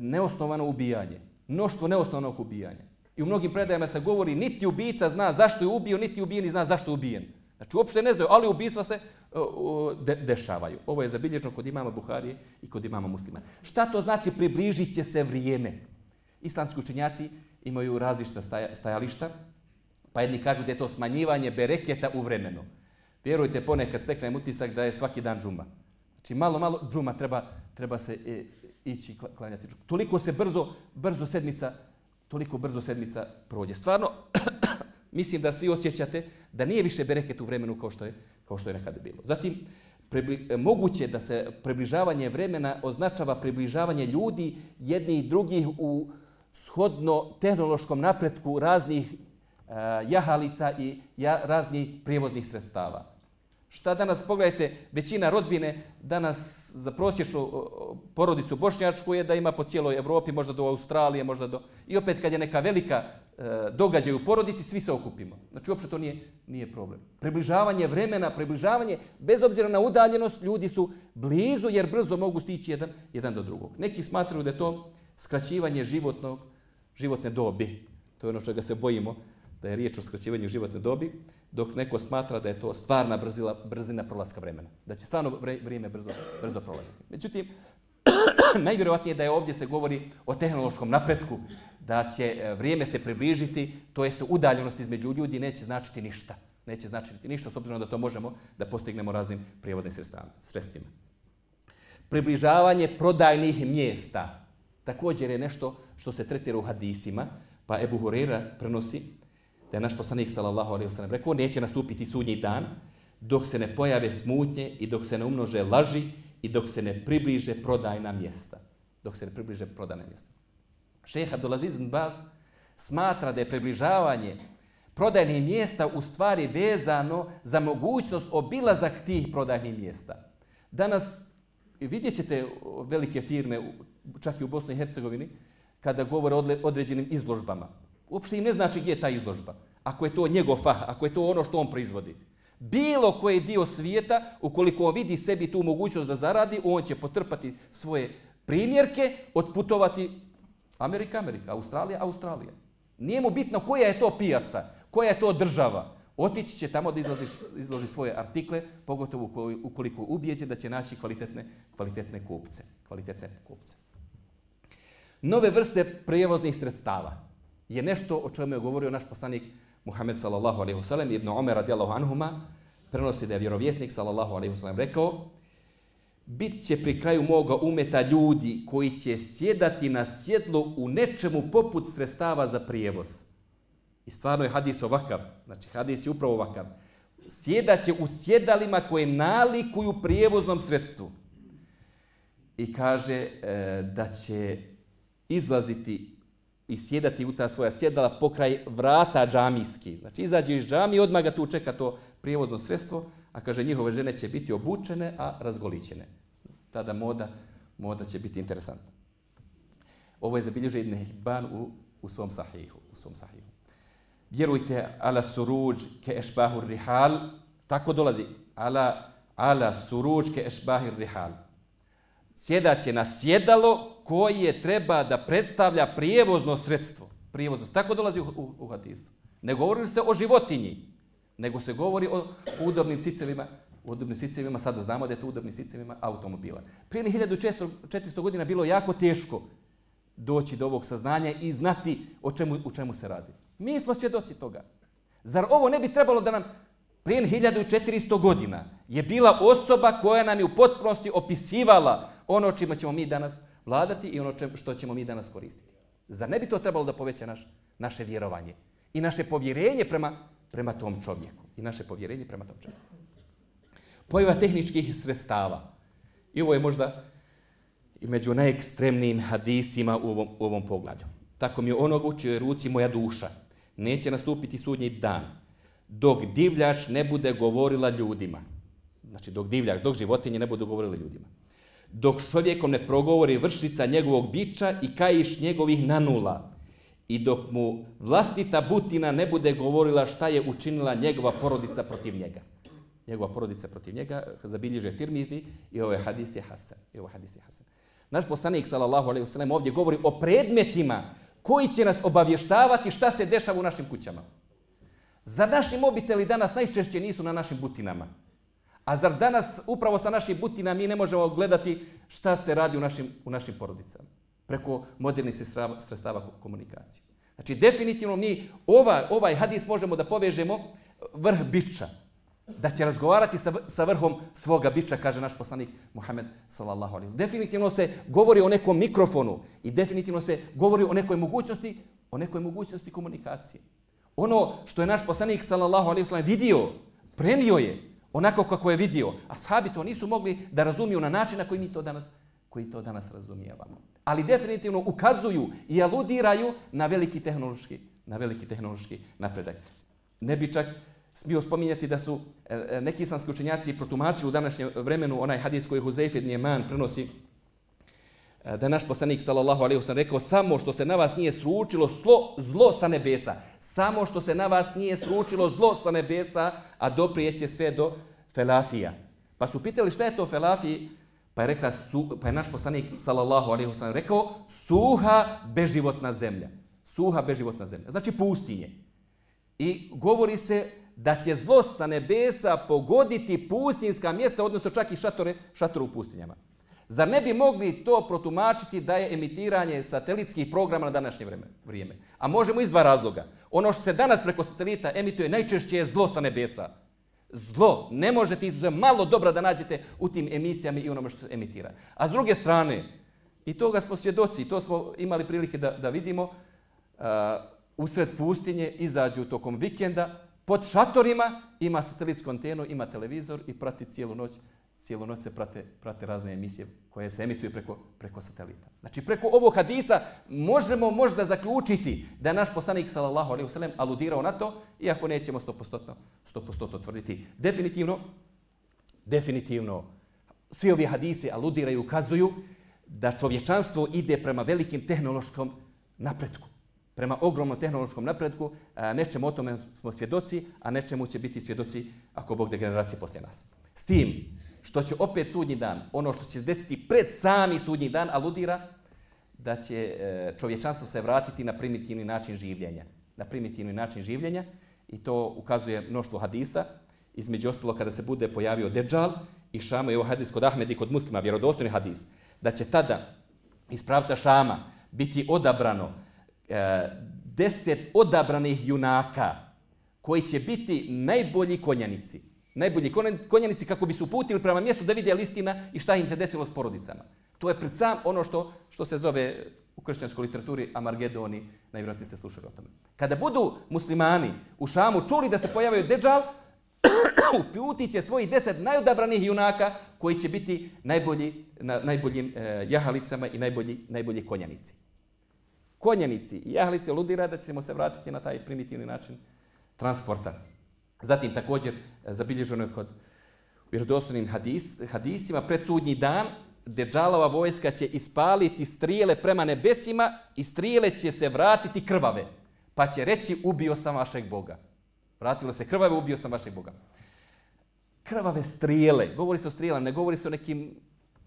neosnovano ubijanje. Mnoštvo neosnovanog ubijanja. I u mnogim predajama se govori niti ubica zna zašto je ubio, niti ubijeni zna zašto je ubijen. Znači uopšte ne znaju, ali ubistva se e, de, dešavaju. Ovo je zabilježeno kod imama Buharije i kod imama muslima. Šta to znači približit će se vrijeme? Islamski učenjaci imaju različita stajališta, pa jedni kažu da je to smanjivanje bereketa u vremenu. Vjerujte, ponekad steknem utisak da je svaki dan džuma. Znači, malo, malo džuma treba, treba se e, ići klanjati. Toliko se brzo, brzo sedmica, toliko brzo sedmica prođe. Stvarno, mislim da svi osjećate da nije više bereket u vremenu kao što je, kao što je nekada bilo. Zatim, prebli, e, moguće da se približavanje vremena označava približavanje ljudi jedni i drugih u shodno tehnološkom napretku raznih e, jahalica i ja, raznih prijevoznih sredstava. Šta danas, pogledajte, većina rodbine danas za prosječnu porodicu bošnjačku je da ima po cijeloj Evropi, možda do Australije, možda do... I opet kad je neka velika e, događaj u porodici, svi se okupimo. Znači, uopšte to nije, nije problem. Približavanje vremena, približavanje, bez obzira na udaljenost, ljudi su blizu jer brzo mogu stići jedan, jedan do drugog. Neki smatraju da je to skraćivanje životnog, životne dobi. To je ono čega se bojimo, da je riječ o skraćivanju životne dobi, dok neko smatra da je to stvarna brzila, brzina prolaska vremena. Da će stvarno vrijeme brzo, brzo prolaziti. Međutim, najvjerovatnije da je ovdje se govori o tehnološkom napretku, da će e, vrijeme se približiti, to jeste udaljenost između ljudi neće značiti ništa. Neće značiti ništa, s obzirom da to možemo da postignemo raznim prijevoznim sredstvima. Približavanje prodajnih mjesta također je nešto što se tretira u hadisima, pa Ebu Hurera prenosi da je naš poslanik sallallahu alejhi ve sellem rekao neće nastupiti sudnji dan dok se ne pojave smutnje i dok se ne umnože laži i dok se ne približe prodajna mjesta. Dok se ne približe prodajna mjesta. Šejh Abdulaziz bin Baz smatra da je približavanje prodajnih mjesta u stvari vezano za mogućnost obilazak tih prodajnih mjesta. Danas vidjet ćete velike firme čak i u Bosni i Hercegovini, kada govore o određenim izložbama. Uopšte im ne znači gdje je ta izložba. Ako je to njegov fah, ako je to ono što on proizvodi. Bilo koji dio svijeta, ukoliko on vidi sebi tu mogućnost da zaradi, on će potrpati svoje primjerke, otputovati Amerika, Amerika, Australija, Australija. Nije mu bitno koja je to pijaca, koja je to država. Otići će tamo da izloži, izloži svoje artikle, pogotovo ukoliko ubijeđe da će naći kvalitetne, kvalitetne kupce. Kvalitetne kupce. Nove vrste prijevoznih sredstava je nešto o čemu je govorio naš poslanik Muhammed sallallahu alejhi ve sellem ibn Omer radijallahu anhuma prenosi da je vjerovjesnik sallallahu alejhi ve sellem rekao bit će pri kraju moga umeta ljudi koji će sjedati na sjedlo u nečemu poput sredstava za prijevoz. I stvarno je hadis ovakav. Znači, hadis je upravo ovakav. Sjedaće u sjedalima koje nalikuju prijevoznom sredstvu. I kaže e, da će izlaziti i sjedati u ta svoja sjedala pokraj vrata džamijski. Znači, izađe iz džami i odmah ga tu čeka to prijevozno sredstvo, a kaže njihove žene će biti obučene, a razgolićene. Tada moda, moda će biti interesantna. Ovo je zabilježio Ibn Hibban u, u svom sahihu. U svom sahihu. Vjerujte, ala suruđ ke ešbahur rihal, tako dolazi, ala, ala suruđ ke ešbahir rihal. Sjedaće na sjedalo koje treba da predstavlja prijevozno sredstvo. Prijevozno. Tako dolazi u, u, u hadisu. Ne govori se o životinji, nego se govori o udobnim sicevima, udobnim sicevima, sada znamo da je to udobnim sicevima automobila. Prije 1400 godina bilo jako teško doći do ovog saznanja i znati o čemu, u čemu se radi. Mi smo svjedoci toga. Zar ovo ne bi trebalo da nam prije 1400 godina je bila osoba koja nam je u potpunosti opisivala ono čima ćemo mi danas vladati i ono što ćemo mi danas koristiti. Zar ne bi to trebalo da poveća naš, naše vjerovanje i naše povjerenje prema, prema tom čovjeku i naše povjerenje prema tom čovjeku. Pojava tehničkih sredstava. I ovo je možda i među najekstremnijim hadisima u ovom, u ovom pogledu. Tako mi je onog učio je ruci moja duša. Neće nastupiti sudnji dan dok divljač ne bude govorila ljudima. Znači dok divljač, dok životinje ne budu govorile ljudima. Dok s čovjekom ne progovori vršica njegovog bića i kajiš njegovih nanula. I dok mu vlastita butina ne bude govorila šta je učinila njegova porodica protiv njega. Njegova porodica protiv njega zabilježe Tirmidi i ovo je hadis je Hasan. I ovo hadis je Hasan. Naš poslanik, sallallahu alaihi wasallam, ovdje govori o predmetima koji će nas obavještavati šta se dešava u našim kućama. Za naši mobiteli danas najčešće nisu na našim butinama? A zar danas upravo sa naših butina, mi ne možemo gledati šta se radi u našim, u našim porodicama? Preko modernih sredstava komunikacije. Znači, definitivno mi ovaj, ovaj hadis možemo da povežemo vrh bića da će razgovarati sa, sa vrhom svoga bića, kaže naš poslanik Muhammed sallallahu alaihi Definitivno se govori o nekom mikrofonu i definitivno se govori o nekoj mogućnosti, o nekoj mogućnosti komunikacije. Ono što je naš poslanik sallallahu alaihi wasallam vidio, prenio je onako kako je vidio, a sahabi to nisu mogli da razumiju na način na koji mi to danas koji to danas razumijevamo. Ali definitivno ukazuju i aludiraju na veliki tehnološki, na veliki tehnološki napredak. Ne bi čak smio spominjati da su e, e, neki islamski učenjaci protumačili u današnjem vremenu onaj hadis koji Huzeyf ibn Jeman prenosi E, da je naš poslanik sallallahu alejhi ve sellem rekao samo što se na vas nije sručilo zlo, zlo sa nebesa samo što se na vas nije sručilo zlo sa nebesa a doprijeće sve do felafija. Pa su pitali šta je to felafi pa je rekla su, pa je naš poslanik sallallahu alejhi ve sellem rekao suha beživotna zemlja. Suha beživotna zemlja. Znači pustinje. I govori se da će zlo sa nebesa pogoditi pustinska mjesta, odnosno čak i šatore, šatore u pustinjama. Zar ne bi mogli to protumačiti da je emitiranje satelitskih programa na današnje vrijeme? A možemo iz dva razloga. Ono što se danas preko satelita emituje najčešće je zlo sa nebesa. Zlo. Ne možete izuze malo dobra da nađete u tim emisijama i onome što se emitira. A s druge strane, i toga smo svjedoci, to smo imali prilike da, da vidimo, uh, usred pustinje izađu tokom vikenda, pod šatorima, ima satelitsku antenu, ima televizor i prati cijelu noć. Cijelu noć se prate, prate razne emisije koje se emituju preko, preko satelita. Znači, preko ovog hadisa možemo možda zaključiti da je naš poslanik, sallallahu alaihi wasallam, aludirao na to, iako nećemo 100%, 100 tvrditi. Definitivno, definitivno, svi ovi hadisi aludiraju, ukazuju da čovječanstvo ide prema velikim tehnološkom napretku prema ogromnom tehnološkom napredku, nečemu o tome smo svjedoci, a nečemu će biti svjedoci ako Bog da generacije poslije nas. S tim što će opet sudnji dan, ono što će desiti pred sami sudnji dan, aludira da će e, čovječanstvo se vratiti na primitivni način življenja. Na primitivni način življenja i to ukazuje mnoštvo hadisa. Između ostalo kada se bude pojavio Dejjal i Šama i ovo hadis kod Ahmedi kod muslima, vjerodostojni hadis, da će tada iz pravca Šama biti odabrano E, deset odabranih junaka koji će biti najbolji konjanici. Najbolji konjanici kako bi se uputili prema mjestu da vide listina i šta im se desilo s porodicama. To je pred sam ono što, što se zove u kršćanskoj literaturi Amargedoni, najvjerojatnije ste slušali o tome. Kada budu muslimani u Šamu čuli da se pojavaju Dejjal, uputit će svojih deset najodabranih junaka koji će biti najbolji, na najboljim e, jahalicama i najbolji, najbolji konjanici Konjanici i jahalice ludira da ćemo se vratiti na taj primitivni način transporta. Zatim također e, zabilježeno je kod vjerodostojnim hadis, hadisima pred sudnji dan Deđalova vojska će ispaliti strijele prema nebesima i strijele će se vratiti krvave. Pa će reći ubio sam vašeg Boga. Vratilo se krvave, ubio sam vašeg Boga. Krvave strijele, govori se o strijelama, ne govori se o nekim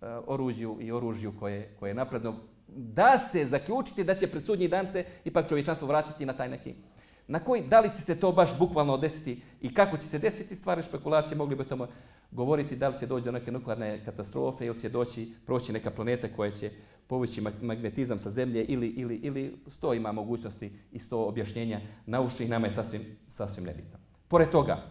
uh, oružju i oružju koje, koje je napredno. Da se zaključiti da će pred sudnji dan se ipak čovječanstvo vratiti na taj neki Na koji, da li će se to baš bukvalno desiti i kako će se desiti stvari špekulacije, mogli bi o tome govoriti da li će doći do neke nuklearne katastrofe ili će doći, proći neka planeta koja će povući magnetizam sa zemlje ili, ili, ili sto ima mogućnosti i sto objašnjenja naučnih, nama je sasvim, sasvim nebitno. Pored toga,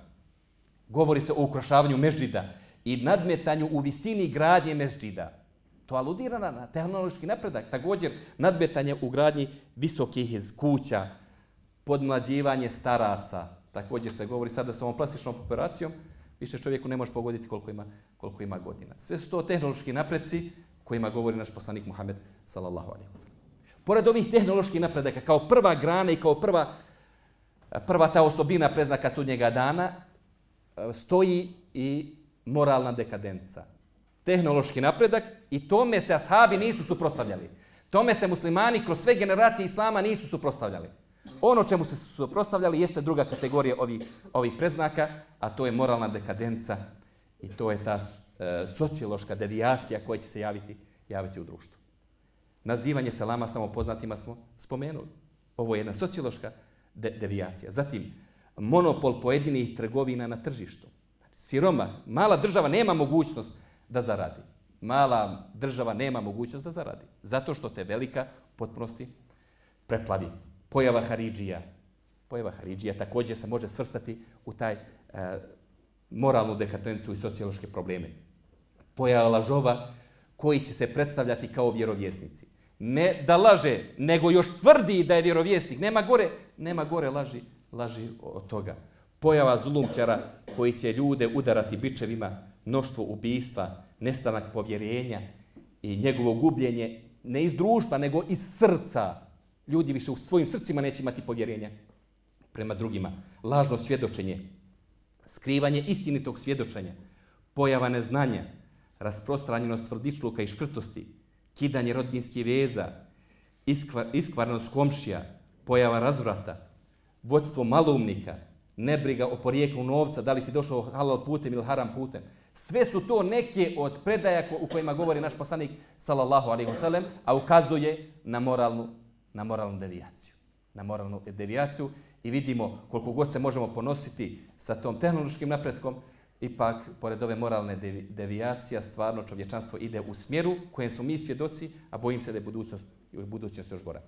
govori se o ukrašavanju mežđida i nadmetanju u visini gradnje mežđida. To aludira na tehnološki napredak. Također, nadmetanje u gradnji visokih kuća, podmlađivanje staraca. Također se govori sada sa ovom plastičnom operacijom, više čovjeku ne može pogoditi koliko ima, koliko ima godina. Sve su to tehnološki napreci kojima govori naš poslanik Muhammed sallallahu alaihi wa Pored ovih tehnoloških napredaka, kao prva grana i kao prva, prva ta osobina preznaka sudnjega dana, stoji i moralna dekadenca. Tehnološki napredak i tome se ashabi nisu suprostavljali. Tome se muslimani kroz sve generacije islama nisu suprostavljali. Ono čemu se suprostavljali jeste druga kategorija ovih, ovih preznaka, a to je moralna dekadenca i to je ta e, sociološka devijacija koja će se javiti, javiti u društvu. Nazivanje selama samo poznatima smo spomenuli. Ovo je jedna sociološka de devijacija. Zatim, monopol pojedinih trgovina na tržištu. Siroma, mala država nema mogućnost da zaradi. Mala država nema mogućnost da zaradi. Zato što te velika potpunosti preplavi pojava Haridžija. Pojava Haridžija također se može svrstati u taj e, moralnu dekadencu i sociološke probleme. Pojava lažova koji će se predstavljati kao vjerovjesnici. Ne da laže, nego još tvrdi da je vjerovjesnik. Nema gore, nema gore laži, laži od toga. Pojava zulumčara koji će ljude udarati bičevima, mnoštvo ubijstva, nestanak povjerenja i njegovo gubljenje ne iz društva, nego iz srca ljudi više u svojim srcima neće imati povjerenja prema drugima. Lažno svjedočenje, skrivanje istinitog svjedočenja, pojava neznanja, rasprostranjenost tvrdičluka i škrtosti, kidanje rodbinskih veza, iskvar, iskvarnost komšija, pojava razvrata, vodstvo maloumnika, nebriga o porijeklu novca, da li si došao halal putem ili haram putem. Sve su to neke od predaja u kojima govori naš poslanik sallallahu alaihi wasallam, a ukazuje na moralnu na moralnu devijaciju. Na moralnu devijaciju i vidimo koliko god se možemo ponositi sa tom tehnološkim napretkom, ipak, pored ove moralne devijacija, stvarno čovječanstvo ide u smjeru kojem smo mi svjedoci, a bojim se da je budućnost, budućnost još gora.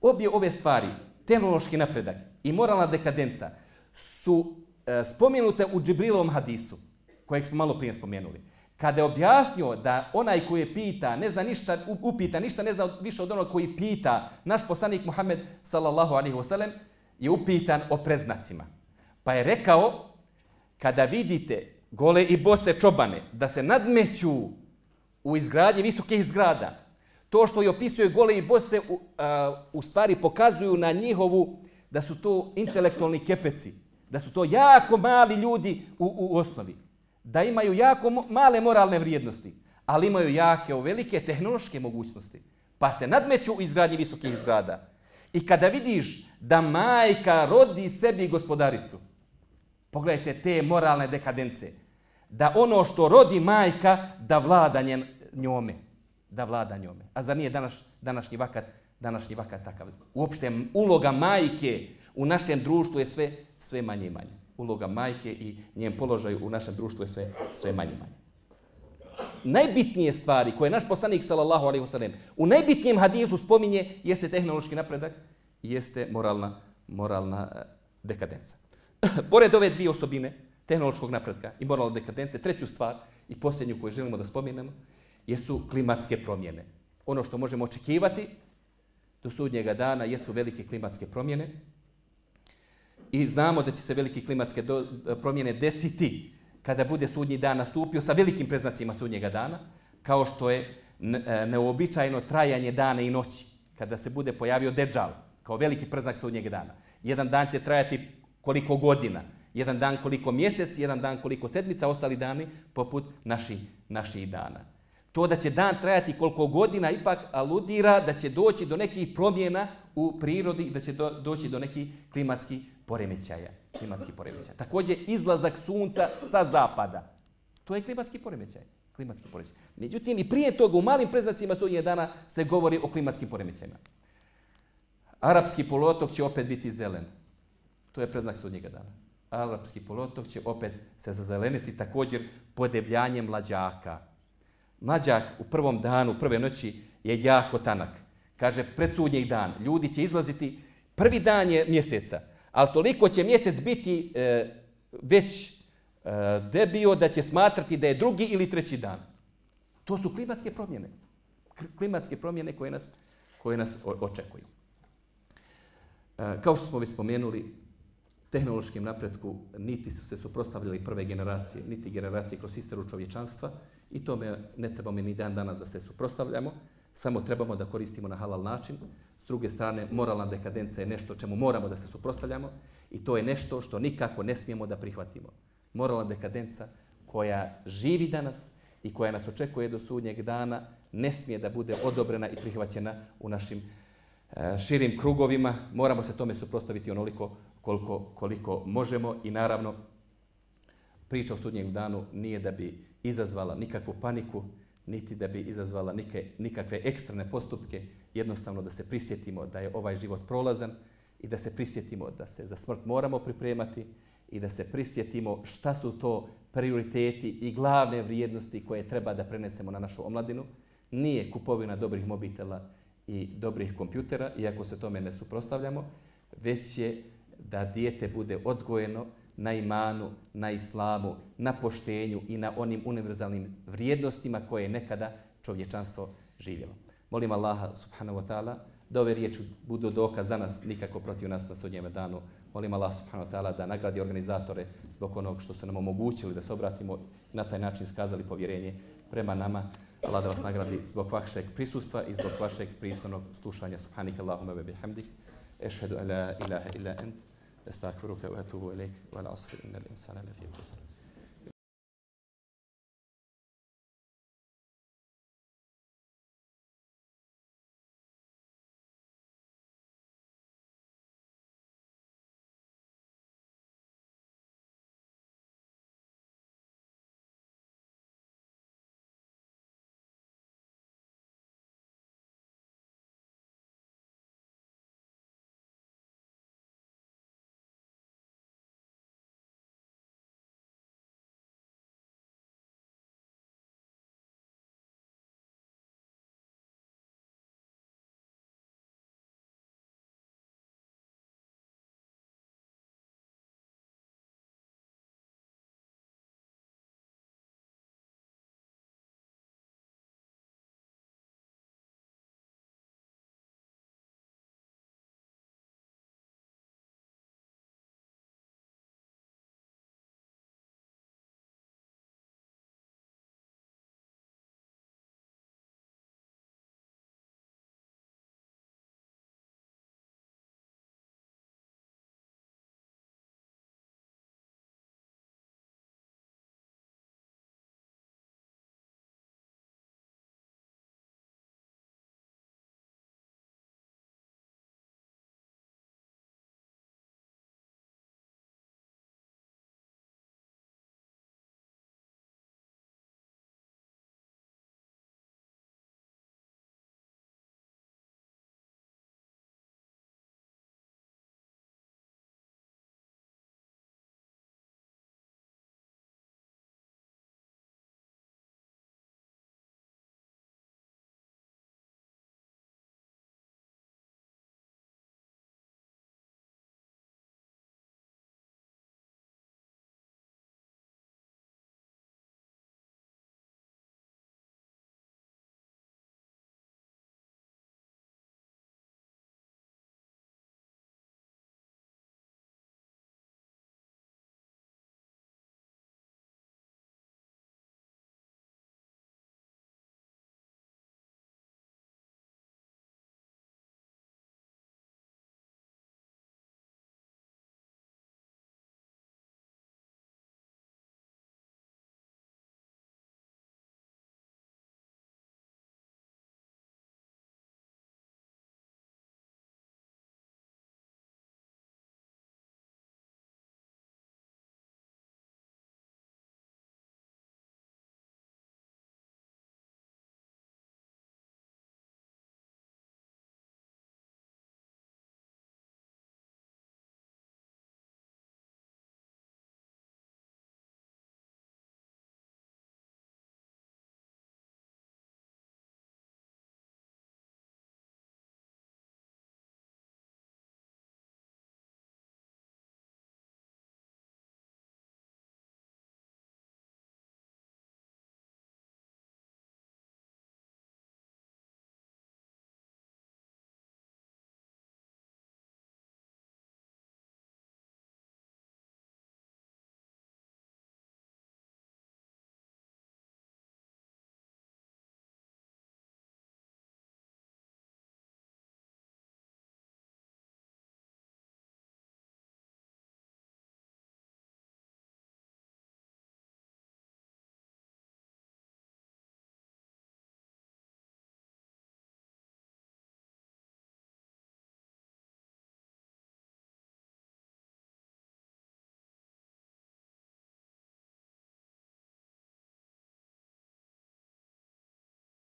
Obje ove stvari, tehnološki napredak i moralna dekadenca, su e, spomenute u Džibrilovom hadisu, kojeg smo malo prije spomenuli kada je objasnio da onaj koji je pita, ne zna ništa, upita ništa, ne zna više od onog koji pita, naš poslanik Muhammed sallallahu alaihi wasallam je upitan o predznacima. Pa je rekao, kada vidite gole i bose čobane da se nadmeću u izgradnji visokih zgrada, to što je opisuje gole i bose u, a, u stvari pokazuju na njihovu da su to intelektualni kepeci, da su to jako mali ljudi u, u osnovi da imaju jako male moralne vrijednosti, ali imaju jake, velike tehnološke mogućnosti. Pa se nadmeću u izgradnji visokih zgrada. I kada vidiš da majka rodi sebi gospodaricu, pogledajte te moralne dekadence, da ono što rodi majka, da vlada njen, njome. Da vlada njome. A za nije danas, današnji vakat, današnji vakat takav? Uopšte uloga majke u našem društvu je sve, sve manje i manje uloga majke i njen položaj u našem društvu je sve, sve manje manje. Najbitnije stvari koje naš poslanik sallallahu alejhi ve sellem u najbitnijem hadisu spominje jeste tehnološki napredak i jeste moralna moralna e, dekadenca. Pored ove dvije osobine tehnološkog napredka i moralne dekadence, treću stvar i posljednju koju želimo da spomenemo jesu klimatske promjene. Ono što možemo očekivati do sudnjega dana jesu velike klimatske promjene i znamo da će se velike klimatske do, promjene desiti kada bude sudnji dan nastupio sa velikim preznacima sudnjega dana, kao što je e, neobičajno trajanje dana i noći, kada se bude pojavio deđal, kao veliki preznak sudnjeg dana. Jedan dan će trajati koliko godina, Jedan dan koliko mjesec, jedan dan koliko sedmica, ostali dani poput naših naši dana. To da će dan trajati koliko godina ipak aludira da će doći do nekih promjena u prirodi da će do, doći do nekih klimatskih poremećaja. Klimatski poremećaj. Također izlazak sunca sa zapada. To je klimatski poremećaj. Klimatski poremećaj. Međutim, i prije toga u malim preznacima sudnje dana se govori o klimatskim poremećajima. Arapski polotok će opet biti zelen. To je preznak sudnjega dana. Arapski polotok će opet se zazeleniti također podebljanjem mlađaka. Mlađak u prvom danu, prve noći je jako tanak. Kaže, pred sudnjeg dan ljudi će izlaziti, prvi dan je mjeseca, ali toliko će mjesec biti e, već e, debio da će smatrati da je drugi ili treći dan. To su klimatske promjene. Klimatske promjene koje nas, koje nas očekuju. E, kao što smo već spomenuli, tehnološkim napretku niti su se suprostavljali prve generacije, niti generacije kroz istoru čovječanstva i tome ne trebamo ni dan danas da se suprostavljamo, samo trebamo da koristimo na halal način. S druge strane, moralna dekadenca je nešto čemu moramo da se suprostavljamo i to je nešto što nikako ne smijemo da prihvatimo. Moralna dekadenca koja živi danas i koja nas očekuje do sudnjeg dana ne smije da bude odobrena i prihvaćena u našim e, širim krugovima, moramo se tome suprostaviti onoliko koliko, koliko možemo i naravno priča o sudnjem danu nije da bi izazvala nikakvu paniku, niti da bi izazvala nike, nikakve ekstrane postupke, jednostavno da se prisjetimo da je ovaj život prolazan i da se prisjetimo da se za smrt moramo pripremati i da se prisjetimo šta su to prioriteti i glavne vrijednosti koje treba da prenesemo na našu omladinu. Nije kupovina dobrih mobitela, i dobrih kompjutera, iako se tome ne suprostavljamo, već je da dijete bude odgojeno na imanu, na islamu, na poštenju i na onim univerzalnim vrijednostima koje je nekada čovječanstvo živjelo. Molim Allaha subhanahu wa ta'ala da ove riječi budu dokaz za nas, nikako protiv nas na sudnjeme danu. Molim Allah subhanahu wa ta'ala da nagradi organizatore zbog onog što su nam omogućili da se obratimo i na taj način skazali povjerenje prema nama. Allah da vas nagradi zbog vašeg prisustva i zbog vašeg pristojnog slušanja. Subhanika Allahumma wa bihamdik. Ešhedu ala ilaha illa ent. Estakfiruka wa atubu ilaik. Wa la asri innal insana lafi khusr.